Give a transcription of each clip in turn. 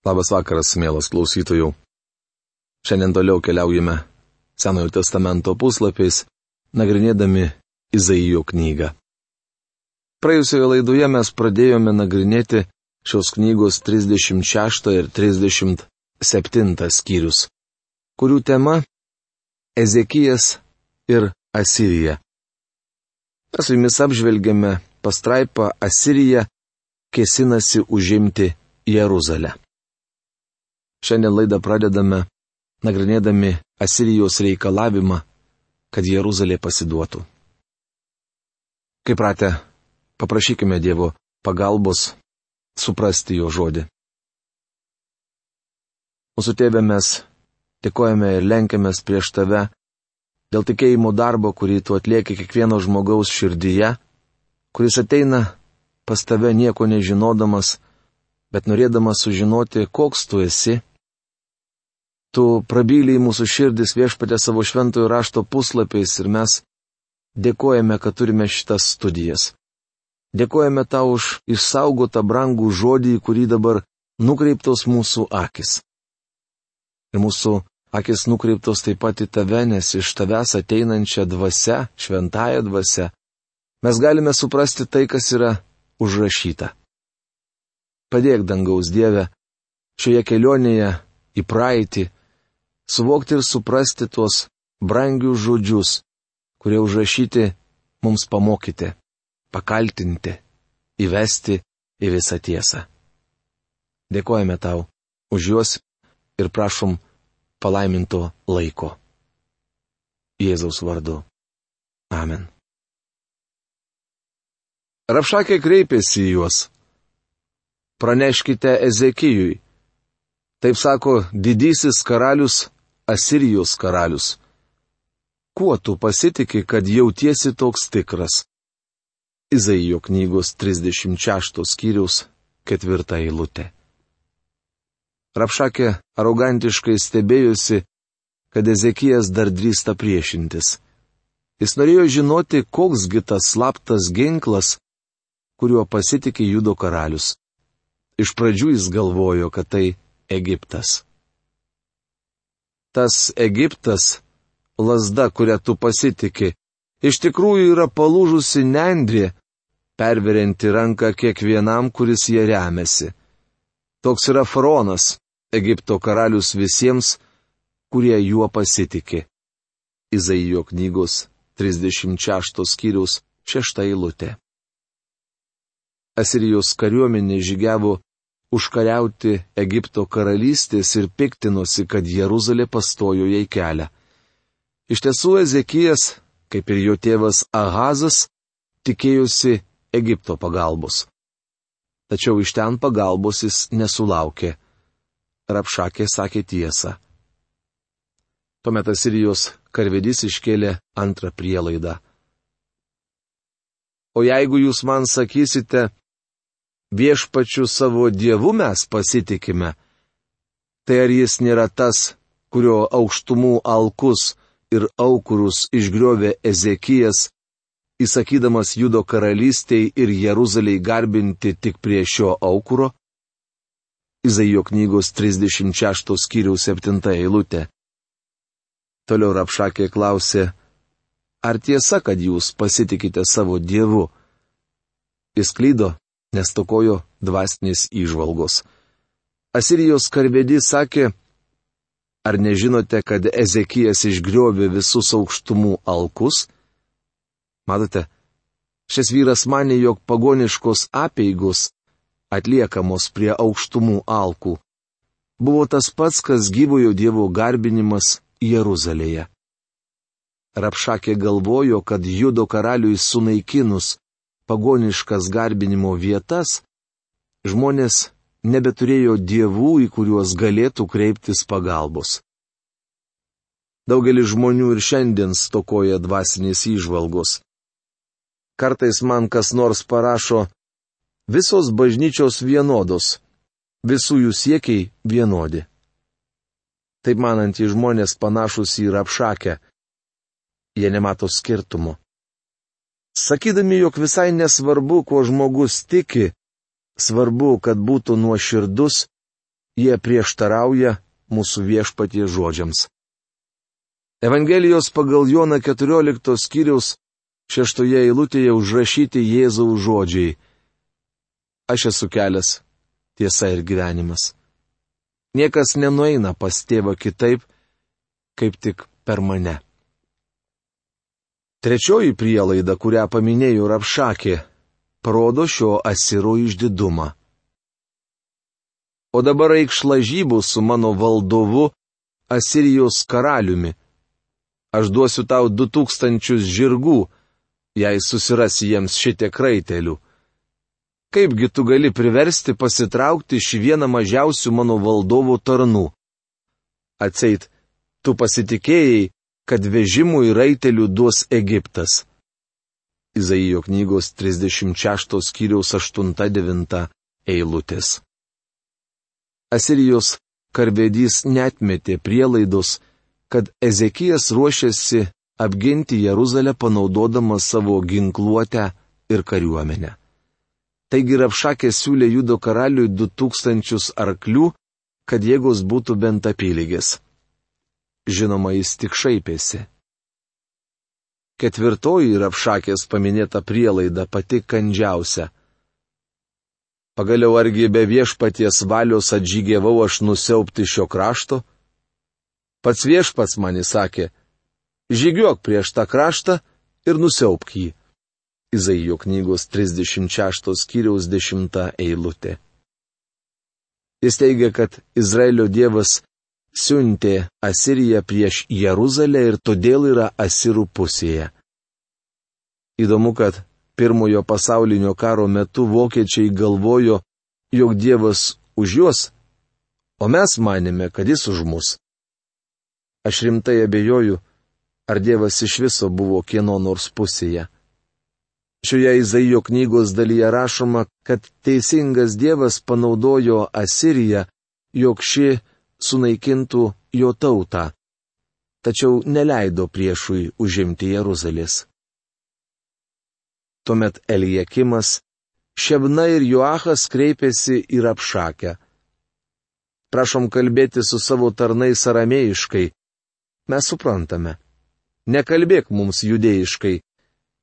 Labas vakaras, mielas klausytojų. Šiandien toliau keliaujame Senojo testamento puslapiais, nagrinėdami Izaijo knygą. Praėjusioje laidoje mes pradėjome nagrinėti šios knygos 36 ir 37 skyrius, kurių tema - Ezekijas ir Asirija. Mes su jumis apžvelgėme pastraipą Asirija kėsinasi užimti Jeruzalę. Šiandien laidą pradedame nagrinėdami Asirijos reikalavimą, kad Jeruzalė pasiduotų. Kaip ratę, paprašykime Dievo pagalbos suprasti jo žodį. Mūsų tėvė mes dėkojame ir lenkiamės prieš tave dėl tikėjimo darbo, kurį tu atlieki kiekvieno žmogaus širdyje, kuris ateina pas tave nieko nežinodamas, bet norėdamas sužinoti, koks tu esi Tu prabyliai mūsų širdis viešpatė savo šventojo rašto puslapiais ir mes dėkojame, kad turime šitas studijas. Dėkojame tau už išsaugotą brangų žodį, kurį dabar nukreiptos mūsų akis. Ir mūsų akis nukreiptos taip pat į tave, nes iš tavęs ateinančią dvasę, šventąją dvasę, mes galime suprasti tai, kas yra užrašyta. Padėk dangaus Dieve šioje kelionėje į praeitį, suvokti ir suprasti tuos brangius žodžius, kurie užrašyti mums pamokyti, pakaltinti, įvesti į visą tiesą. Dėkojame tau už juos ir prašom palaiminto laiko. Jėzaus vardu. Amen. Rapšakė kreipėsi į juos. Praneškite Ezekijui. Taip sako didysis karalius Asirijos karalius. Kuo tu pasitiki, kad jautiesi toks tikras? Izaijo knygos 36 skyriaus ketvirtą eilutę. Rapšakė arogantiškai stebėjusi, kad Ezekijas dar drįsta priešintis. Jis norėjo žinoti, koksgi tas slaptas ginklas, kuriuo pasitikė judo karalius. Iš pradžių jis galvojo, kad tai Egiptas tas Egiptas, lasda, kurią tu pasitiki, iš tikrųjų yra palūžusi nendrė, perverianti ranką kiekvienam, kuris jie remiasi. Toks yra faraonas, Egipto karalius visiems, kurie juo pasitikė. Izaijo knygos 36 skyrius 6 eilutė. Asirijos kariuomenė žygiavo užkariauti Egipto karalystės ir piktinosi, kad Jeruzalė pastojo jai kelią. Iš tiesų Ezekijas, kaip ir jo tėvas Ahazas, tikėjosi Egipto pagalbos. Tačiau iš ten pagalbos jis nesulaukė. Rapšakė sakė tiesą. Tuomet Asirijos karvedys iškėlė antrą prielaidą. O jeigu jūs man sakysite, viešpačiu savo dievu mes pasitikime, tai ar jis nėra tas, kurio aukštumų alkus ir aukurus išgriovė Ezekijas, įsakydamas Judo karalystiai ir Jeruzaliai garbinti tik prie šio aukuro? Izaijo knygos 36 skyriaus 7 eilutė. Toliau Rapšakė klausė, ar tiesa, kad jūs pasitikite savo dievu? Jis klydo, nes tokojo dvasinės įžvalgos. Asirijos karvedys sakė, ar nežinote, kad Ezekijas išgriovė visus aukštumų alkus? Matote, šis vyras mane, jog pagoniškos apeigus atliekamos prie aukštumų alkų buvo tas pats, kas gyvojo Dievo garbinimas Jeruzalėje. Rapšakė galvojo, kad judo karaliui sunaikinus pagoniškas garbinimo vietas, žmonės nebeturėjo dievų, į kuriuos galėtų kreiptis pagalbos. Daugelis žmonių ir šiandien stokoja dvasinės įžvalgos. Kartais man kas nors parašo, visos bažnyčios vienodos, visų jų siekiai vienodi. Taip manantys žmonės panašus į rapšakę. Jie nemato skirtumo. Sakydami, jog visai nesvarbu, kuo žmogus tiki, svarbu, kad būtų nuoširdus, jie prieštarauja mūsų viešpatie žodžiams. Evangelijos pagal Joną 14 skyriaus šeštoje eilutėje užrašyti Jėzaus žodžiai. Aš esu kelias, tiesa ir gyvenimas. Niekas nenueina pas tėvą kitaip, kaip tik per mane. Trečioji prielaida, kurią paminėjo Rapšakė, parodo šio asiro išdidumą. O dabar eikš lažybų su mano valdovu Asirijos karaliumi. Aš duosiu tau du tūkstančius žirgų, jei susirasi jiems šitie kraitelių. Kaipgi tu gali priversti pasitraukti šį vieną mažiausių mano valdovų tarnų? Atseit, tu pasitikėjai, kad vežimų ir raitelių duos Egiptas. Izaijo knygos 36 skyriaus 8-9 eilutės. Asirijos karvedys netmetė prielaidos, kad Ezekijas ruošiasi apginti Jeruzalę panaudodamas savo ginkluotę ir kariuomenę. Taigi Rapšakė siūlė judo karaliui du tūkstančius arklių, kad jėgos būtų bent apylygės. Žinoma, jis tik šaipėsi. Ketvirtoji Rapšakės paminėta prielaida pati kandžiausia. Pagaliau argi be viešpaties valios atžygiavau aš nusiaupti šio krašto? Pats viešpats man įsakė, žygiuok prieš tą kraštą ir nusiaupk jį. Izaijo knygos 36 skyriaus 10 eilutė. Jis teigia, kad Izraelio dievas siuntė Asiriją prieš Jeruzalę ir todėl yra Asirų pusėje. Įdomu, kad pirmojo pasaulinio karo metu vokiečiai galvojo, jog dievas už juos, o mes manėme, kad jis už mus. Aš rimtai abejoju, ar Dievas iš viso buvo kieno nors pusėje. Šioje Izaijo knygos dalyje rašoma, kad teisingas Dievas panaudojo Asiriją, jog ši sunaikintų jo tautą, tačiau neleido priešui užimti Jeruzalės. Tuomet Elijakimas, Šebna ir Joachas kreipėsi į Rapšakę. Prašom kalbėti su savo tarnais aramėjiškai. Mes suprantame. Nekalbėk mums judėjiškai,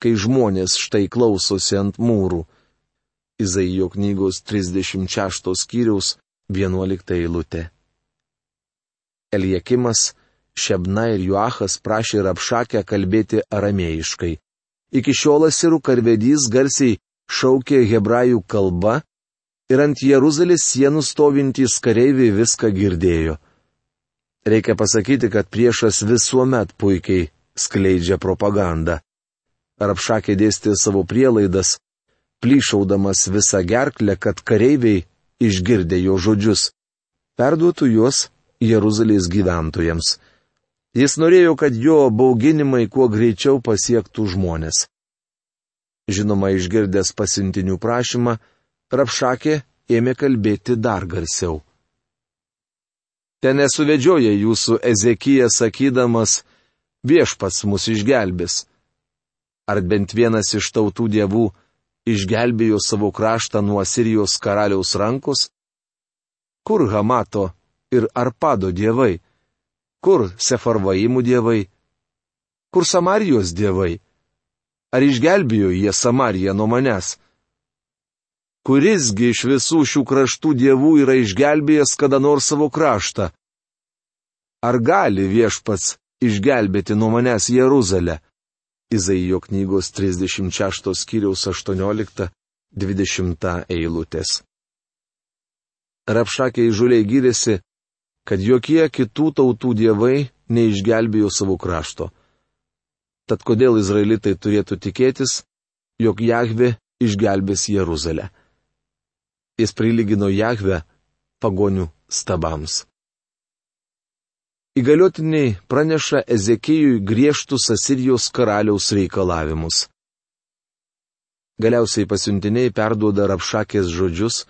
kai žmonės štai klausosi ant mūrų. Izaijo knygos 36 skyriaus 11 eilutė. Eliekimas, Šebna ir Joachas prašė Rapšakę kalbėti aramėjiškai. Iki šiol asirų karvedys garsiai šaukė hebrajų kalba ir ant Jeruzalės sienų stovintys kareiviai viską girdėjo. Reikia pasakyti, kad priešas visuomet puikiai skleidžia propagandą. Rapšakė dėstė savo prielaidas, plyšaudamas visą gerklę, kad kareiviai išgirdę jo žodžius, perduotų juos Jeruzalės gyventojams. Jis norėjo, kad jo bauginimai kuo greičiau pasiektų žmonės. Žinoma, išgirdęs pasintinių prašymą, Rapšakė ėmė kalbėti dar garsiau. Ten nesuvedžioja jūsų Ezekija sakydamas, viešpats mus išgelbės. Ar bent vienas iš tautų dievų išgelbėjo savo kraštą nuo Sirijos karaliaus rankos? Kur Hamato ir Arpado dievai? Kur Sefarvaimų dievai? Kur Samarijos dievai? Ar išgelbėjo jie Samariją nuo manęs? Kurisgi iš visų šių kraštų dievų yra išgelbėjęs kada nors savo kraštą? Ar gali viešpats išgelbėti nuo manęs Jeruzalę. Izaijo knygos 36 skyriaus 18-20 eilutės. Rapšakė įžuliai gyrėsi, kad jokie kitų tautų dievai neišgelbėjo savo krašto. Tad kodėl izraelitai turėtų tikėtis, jog Jahve išgelbės Jeruzalę? Jis prilygino Jahve pagonių stabams. Įgaliotiniai praneša Ezekijui griežtus Asirijos karaliaus reikalavimus. Galiausiai pasiuntiniai perduoda Rapšakės žodžius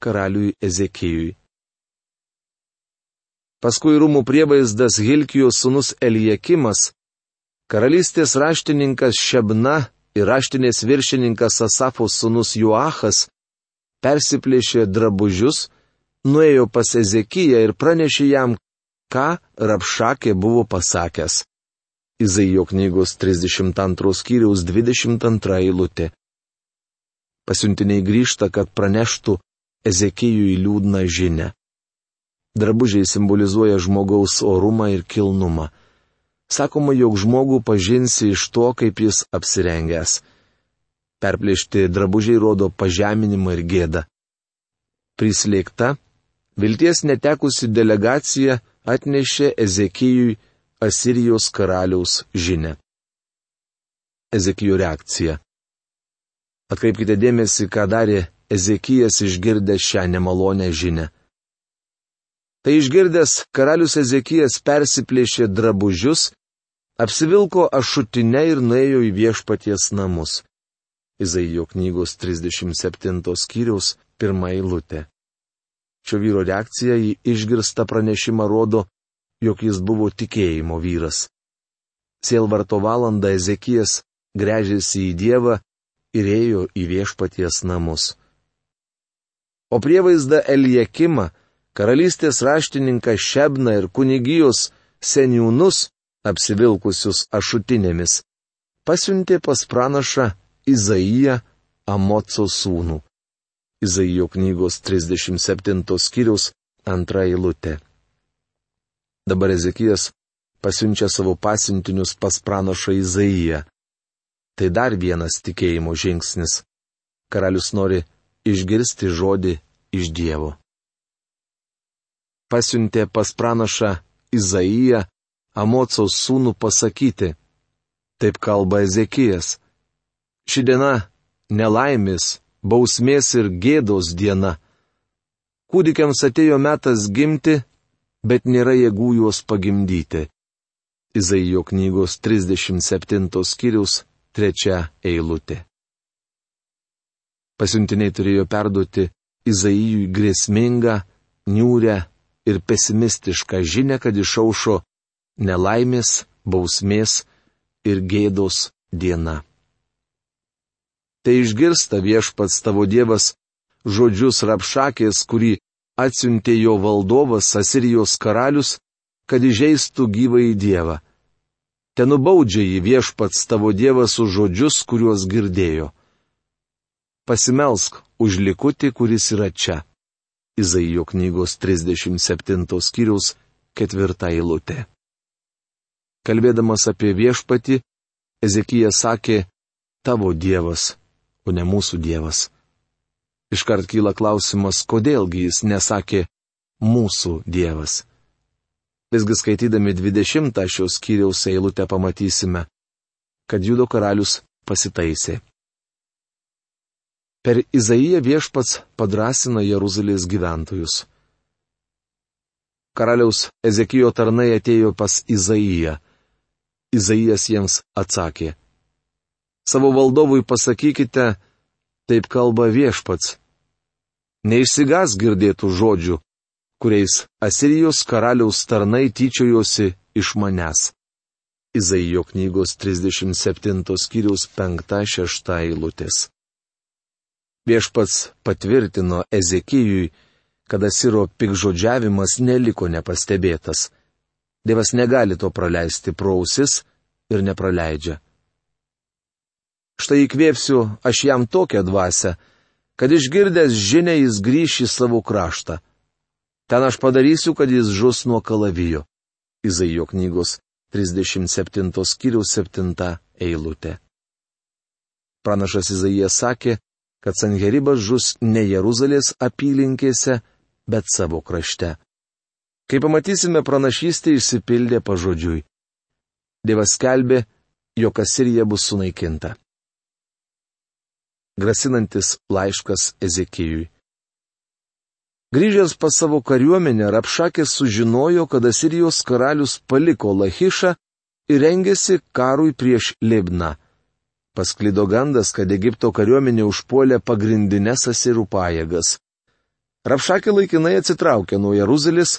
karaliui Ezekijui. Paskui rūmų prievaizdas Hilkijos sunus Elijakimas, karalystės raštininkas Šebna ir raštinės viršininkas Asafos sunus Joachas persiplėšė drabužius nuėjo pas Ezekiją ir pranešė jam, ką Rapšakė buvo pasakęs. Izaijo knygos 32 skyriaus 22 eilutė. Pasiuntiniai grįžta, kad praneštų Ezekijui liūdną žinę. Drabužiai simbolizuoja žmogaus orumą ir kilnumą. Sakoma, jog žmogų pažinsi iš to, kaip jis apsirengęs. Perplėšti drabužiai rodo pažeminimą ir gėdą. Prislėgta, vilties netekusi delegacija atnešė Ezekijui Asirijos karaliaus žinę. Ezekijo reakcija. Atkreipkite dėmesį, ką darė Ezekijas išgirdęs šią nemalonę žinę. Tai išgirdęs, karalius Ezekijas persiplėšė drabužius, apsivilko ašutinę ir nuėjo į viešpaties namus. Izaijo knygos 37 skyriaus pirmą eilutę. Šio vyro reakcija į išgirstą pranešimą rodo, jog jis buvo tikėjimo vyras. Sielvarto valandą Ezekijas grežėsi į Dievą ir ėjo į viešpaties namus. O prievaizdą Eliekimą karalystės raštininką Šebną ir kunigijos seniūnus, apsivilkusius ašutinėmis, pasiuntė pas pranašą Izaiją Amoco sūnų. Izaijo knygos 37 skyriaus antra eilutė. Dabar Ezekijas pasiunčia savo pasiuntinius pas pranašą Izaiją. Tai dar vienas tikėjimo žingsnis. Karalius nori išgirsti žodį iš Dievo pasiuntė pas pranašą Izaiją, Amocos sūnų pasakyti. Taip kalba Ezekijas. Ši diena - nelaimės, bausmės ir gėdos diena. Kūdikiams atėjo metas gimti, bet nėra jėgų juos pagimdyti. Izaijo knygos 37 skyrius 3 eilutė. Pasiuntiniai turėjo perduoti Izaijui grėsmingą, niūrę ir pesimistišką žinę, kad išaušo nelaimės, bausmės ir gėdos diena. Tai išgirsta viešpats tavo Dievas žodžius rapšakės, kurį atsiuntė jo valdovas Asirijos karalius, kad įžeistų gyvą į Dievą. Ten nubaudžia jį viešpats tavo Dievas už žodžius, kuriuos girdėjo. Pasimelsk už likutį, kuris yra čia. Izaijo knygos 37 skyriaus ketvirtą eilutę. Kalbėdamas apie viešpatį, Ezekija sakė, tavo Dievas, o ne mūsų Dievas. Iškart kyla klausimas, kodėlgi jis nesakė mūsų Dievas. Visgi skaitydami 20 šios skyriaus eilutę pamatysime, kad Judo karalius pasitaisė. Per Izaiją viešpats padrasina Jeruzalės gyventojus. Karaliaus Ezekijo tarnai atėjo pas Izaiją. Izaijas jiems atsakė. Savo valdovui pasakykite, taip kalba viešpats. Neišsigas girdėtų žodžių, kuriais Asirijos karaliaus tarnai tyčiojosi iš manęs. Izaijo knygos 37 skyriaus 5-6 eilutės. Viešpats patvirtino Ezekijui, kad Asiro pikžodžiavimas neliko nepastebėtas. Dievas negali to praleisti prausis ir nepraleidžia. Štai įkvėpsiu aš jam tokią dvasę, kad išgirdęs žinę jis grįš į savo kraštą. Ten aš padarysiu, kad jis žus nuo kalavijo. Izaijo knygos 37 skyriaus 7 eilutė. Pranašas Izaijas sakė, kad Sanheribas žus ne Jeruzalės apylinkėse, bet savo krašte. Kaip pamatysime, pranašystė išsipildė pažodžiui. Dievas skelbė, jog Asirija bus sunaikinta. Grasinantis laiškas Ezekijui. Grįžęs pas savo kariuomenę, Rapšakės sužinojo, kad Asirijos karalius paliko Lachišą ir rengėsi karui prieš Libną. Pasklido gandas, kad Egipto kariuomenė užpuolė pagrindinės asirų pajėgas. Rapšakė laikinai atsitraukė nuo Jeruzalės,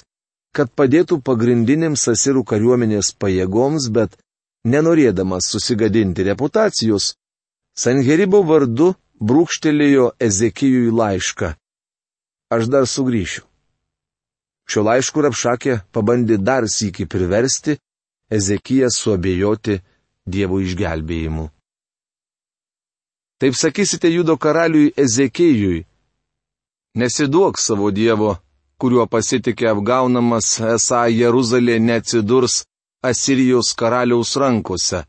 kad padėtų pagrindinėms asirų kariuomenės pajėgoms, bet nenorėdamas susigadinti reputacijos, Sanheribo vardu brūkštelėjo Ezekijui laišką. Aš dar sugrįšiu. Šio laišku Rapšakė pabandė dar sįki priversti Ezekiją suabejoti Dievo išgelbėjimu. Taip sakysite judo karaliui Ezekijui. Nesiduok savo Dievo, kuriuo pasitikė apgaunamas, esą Jeruzalė neatsidurs Asirijos karaliaus rankose.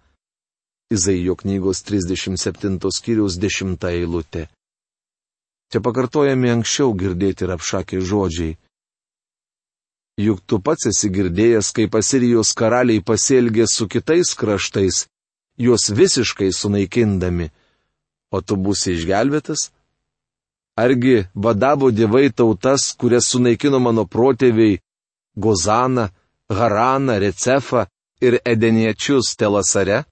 Izaijo knygos 37 skyriaus 10 eilutė. Čia pakartojami anksčiau girdėti rapšakė žodžiai. Juk tu pats esi girdėjęs, kaip Asirijos karaliai pasielgė su kitais kraštais, juos visiškai sunaikindami. O tu būsi išgelbėtas? Argi vadavo dievai tautas, kurias sunaikino mano protėviai - Gozaną, Haraną, Recefą ir Edeniečius Telasare?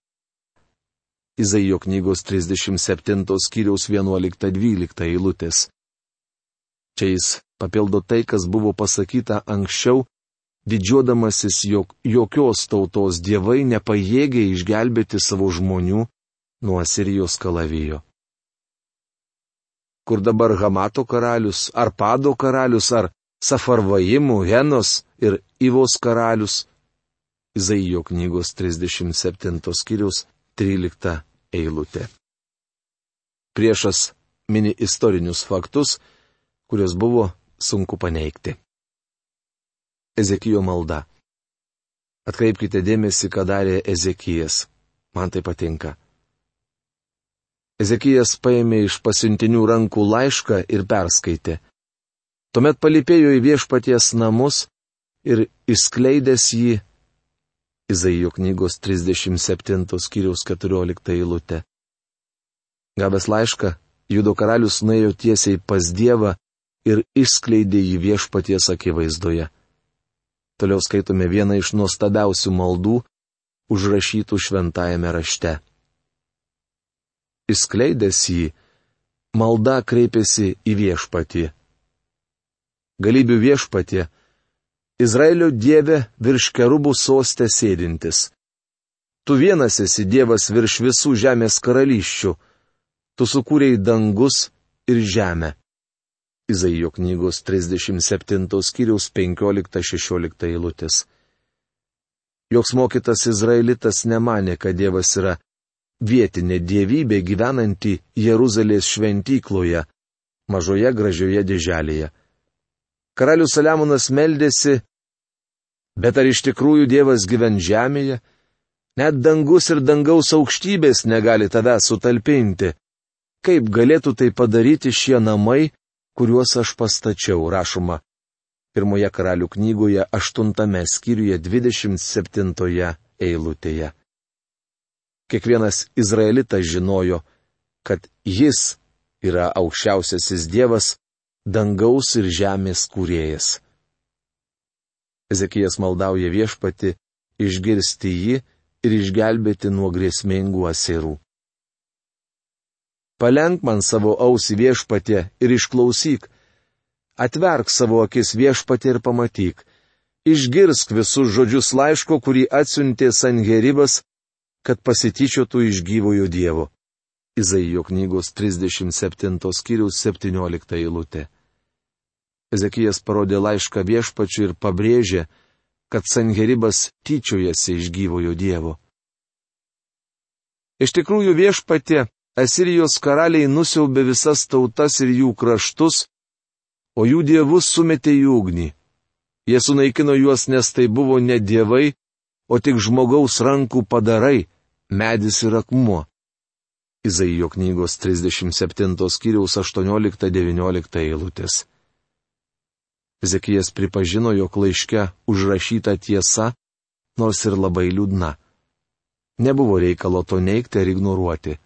Izaijo knygos 37 skyriaus 11-12 eilutės. Čia jis papildo tai, kas buvo pasakyta anksčiau, didžiuodamasis, jog jokios tautos dievai nepajėgė išgelbėti savo žmonių nuo Asirijos kalavijo. Kur dabar Hamato karalius, ar Pado karalius, ar Safarvaimų, Henos ir Ivos karalius? Izaijo knygos 37 skyrius 13 eilutė. Priešas mini istorinius faktus, kuriuos buvo sunku paneigti. Ezekijo malda. Atkreipkite dėmesį, ką darė Ezekijas. Man tai patinka. Ezekijas paėmė iš pasiuntinių rankų laišką ir perskaitė. Tuomet palipėjo į viešpaties namus ir išskleidęs jį. Izaijo knygos 37 skyriaus 14 eilutė. Gavęs laišką, Judo karalius nuėjo tiesiai pas Dievą ir išskleidė jį viešpaties akivaizdoje. Toliau skaitome vieną iš nuostabiausių maldų, užrašytų šventajame rašte. Išskleidęs jį, malda kreipėsi į viešpatį. Galybių viešpatė, Izraelio dieve virš kerubų sostė sėdintis. Tu vienas esi dievas virš visų žemės karalysčių, tu sukūrėjai dangus ir žemę. Izaijo knygos 37 skyriaus 15-16 eilutės. Joks mokytas izraelitas nemanė, kad Dievas yra vietinė dievybė gyvenanti Jeruzalės šventykloje, mažoje gražioje dėželėje. Karalius Saliamonas meldėsi, bet ar iš tikrųjų Dievas gyven žemėje? Net dangus ir dangaus aukštybės negali tave sutalpinti. Kaip galėtų tai padaryti šie namai, kuriuos aš pastačiau, rašoma pirmoje karalių knygoje, aštuntame skyriuje, dvidešimt septintoje eilutėje. Kiekvienas izraelitas žinojo, kad jis yra aukščiausiasis Dievas, dangaus ir žemės kūrėjas. Ezekijas maldauja viešpati išgirsti jį ir išgelbėti nuo grėsmingų asirų. Palenk man savo ausį viešpatė ir išklausyk. Atverk savo akis viešpatė ir pamatyk. Išgirsk visus žodžius laiško, kurį atsiuntė Sangeribas, kad pasityčiotų iš gyvojo Dievo. Izaijo knygos 37 skyriaus 17 eilutė. Ezekijas parodė laišką viešpačiu ir pabrėžė, kad Sangeribas tyčiojasi iš gyvojo Dievo. Iš tikrųjų viešpatė Asirijos karaliai nusiaubė visas tautas ir jų kraštus, o jų dievus sumetė į ugnį. Jie sunaikino juos, nes tai buvo ne dievai, o tik žmogaus rankų padarai, medis ir akmuo. Izaijo knygos 37 skyriaus 18-19 eilutės. Ezekijas pripažino, jog laiške užrašyta tiesa, nors ir labai liūdna. Nebuvo reikalo to neikti ar ignoruoti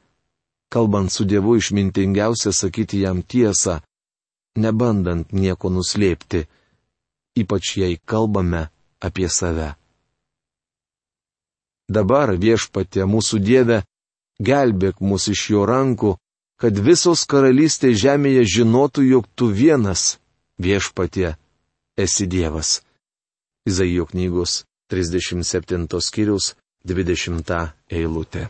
kalbant su Dievu išmintingiausia sakyti jam tiesą, nebandant nieko nuslėpti, ypač jei kalbame apie save. Dabar viešpatė mūsų Dieve, gelbėk mus iš jo rankų, kad visos karalystės žemėje žinotų, jog tu vienas, viešpatė, esi Dievas. Izaijo knygos 37 skyrius 20 eilutė.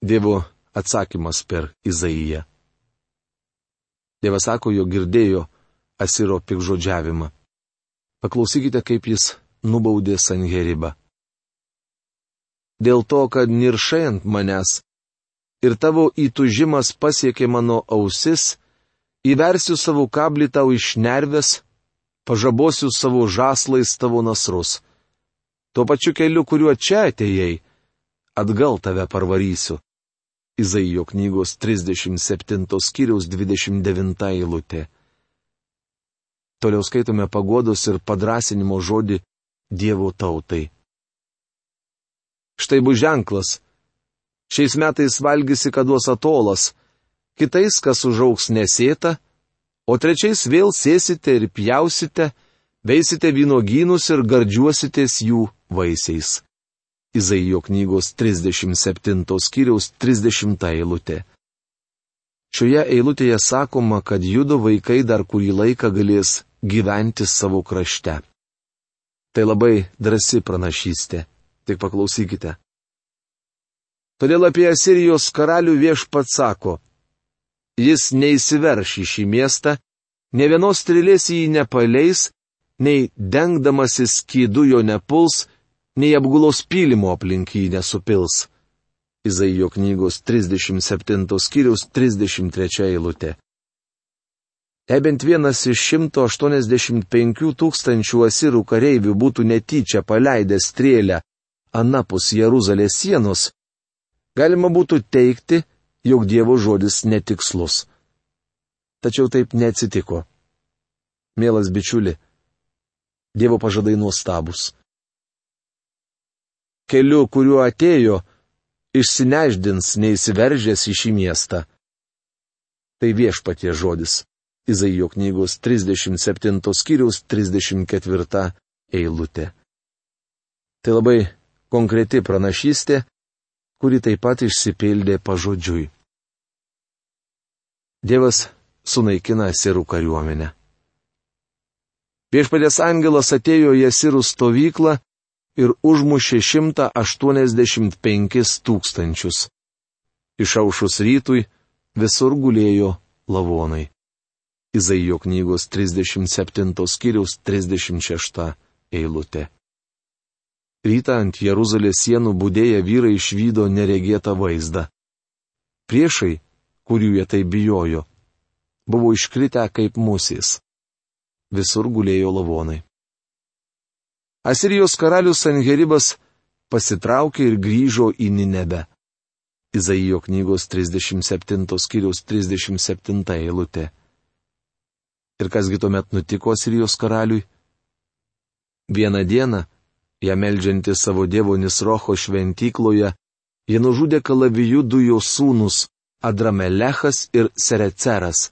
Dievo atsakymas per Izaiją. Dievas sako, jo girdėjo Asiro pikžodžiavimą. Paklausykite, kaip jis nubaudė Sanheribą. Dėl to, kad niršai ant manęs ir tavo įtužimas pasiekė mano ausis, įversiu savo kablį tau iš nervės, pažabosiu savo žaslais tavo nasrus. Tuo pačiu keliu, kuriuo čia atėjai, atgal tave parvarysiu. Izaijo knygos 37 skyriaus 29 eilutė. Toliau skaitome pagodos ir padrasinimo žodį Dievo tautai. Štai bus ženklas. Šiais metais valgysi, kad duos atolas, kitais, kas užauks nesėta, o trečiais vėl sėsite ir pjausite, veisite vynogynus ir gardžiuositės jų vaisiais. Izaijo knygos 37 skyriaus 30 eilutė. Šioje eilutėje sakoma, kad judo vaikai dar kurį laiką galės gyventi savo krašte. Tai labai drasi pranašystė, tik paklausykite. Todėl apie Asirijos karalių viešpat sako, jis neįsiverš į šį miestą, ne vienos trilės jį nepaleis, nei dengdamasis skydu jo nepuls, nei apgulos pylimo aplink jį nesupils. Izaijo knygos 37 skyriaus 33 eilutė. Jei bent vienas iš 185 tūkstančių asirų kareivių būtų netyčia paleidęs strėlę anapus Jeruzalės sienos, galima būtų teikti, jog Dievo žodis netikslus. Tačiau taip neatsitiko. Mielas bičiuli, Dievo pažadai nuostabus keliu, kuriuo atėjo, išsineždins neįsiveržęs į šį miestą. Tai viešpatie žodis. Izaijo knygos 37 skyriaus 34 eilutė. Tai labai konkreti pranašystė, kuri taip pat išsipildė pažodžiui. Dievas sunaikina sirų kariuomenę. Viešpatės angelas atėjo į sirų stovyklą ir užmušė 185 tūkstančius. Išaušus rytui visur gulėjo lavonai. Izaijo knygos 37 skyriaus 36 eilutė. Rytą ant Jeruzalės sienų būdėję vyrai išvydo neregėtą vaizdą. Priešai, kurių jie tai bijojo, buvo iškritę kaip musės. Visur gulėjo lavonai. Asirijos karalius Sanheribas pasitraukė ir grįžo į Ninebę. Izaijo knygos 37 skyriaus 37 eilutė. Ir kasgi tuomet nutiko Asirijos karaliui? Vieną dieną, ją meldžianti savo dievo Nisrocho šventykloje, jie nužudė kalavijų du jo sūnus Adramelechas ir Sereceras.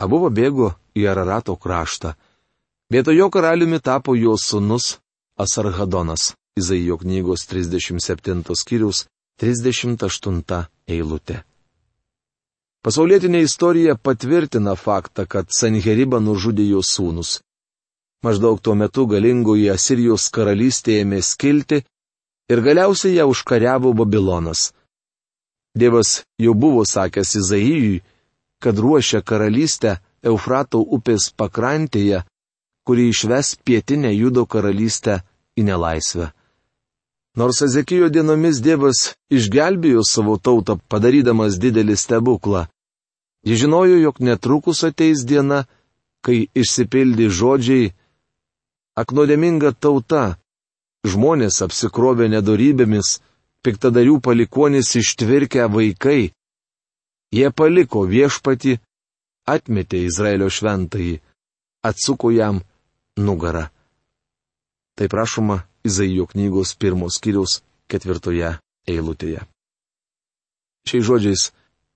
Abu pabėgo į Ararato kraštą. Vietoj jo karaliumi tapo jo sunus Asarhadonas, Izaijo knygos 37 skyrius 38 eilutė. Pasaulietinė istorija patvirtina faktą, kad Sanheribą nužudė jo sūnus. Maždaug tuo metu galingoji Asirijos karalystė ėmė skilti ir galiausiai ją užkariavo Babilonas. Dievas jau buvo sakęs Izaijui, kad ruošia karalystę Eufrato upės pakrantėje kuri išves pietinę Judo karalystę į nelaisvę. Nors Ezekijo dienomis Dievas išgelbėjo savo tautą padarydamas didelį stebuklą, jis žinojo, jog netrukus ateis diena, kai išsipildi žodžiai Aknuodėminga tauta, žmonės apsikrovė nedorybėmis, piktadarių palikonis ištvirkę vaikai. Jie paliko viešpati, atmetė Izraelio šventąjį, atsuko jam nugarą. Tai prašoma Izaijo knygos pirmos skyriaus ketvirtoje eilutėje. Šiais žodžiais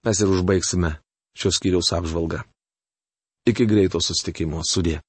mes ir užbaigsime šios skyriaus apžvalgą. Iki greito sustikimo sudė.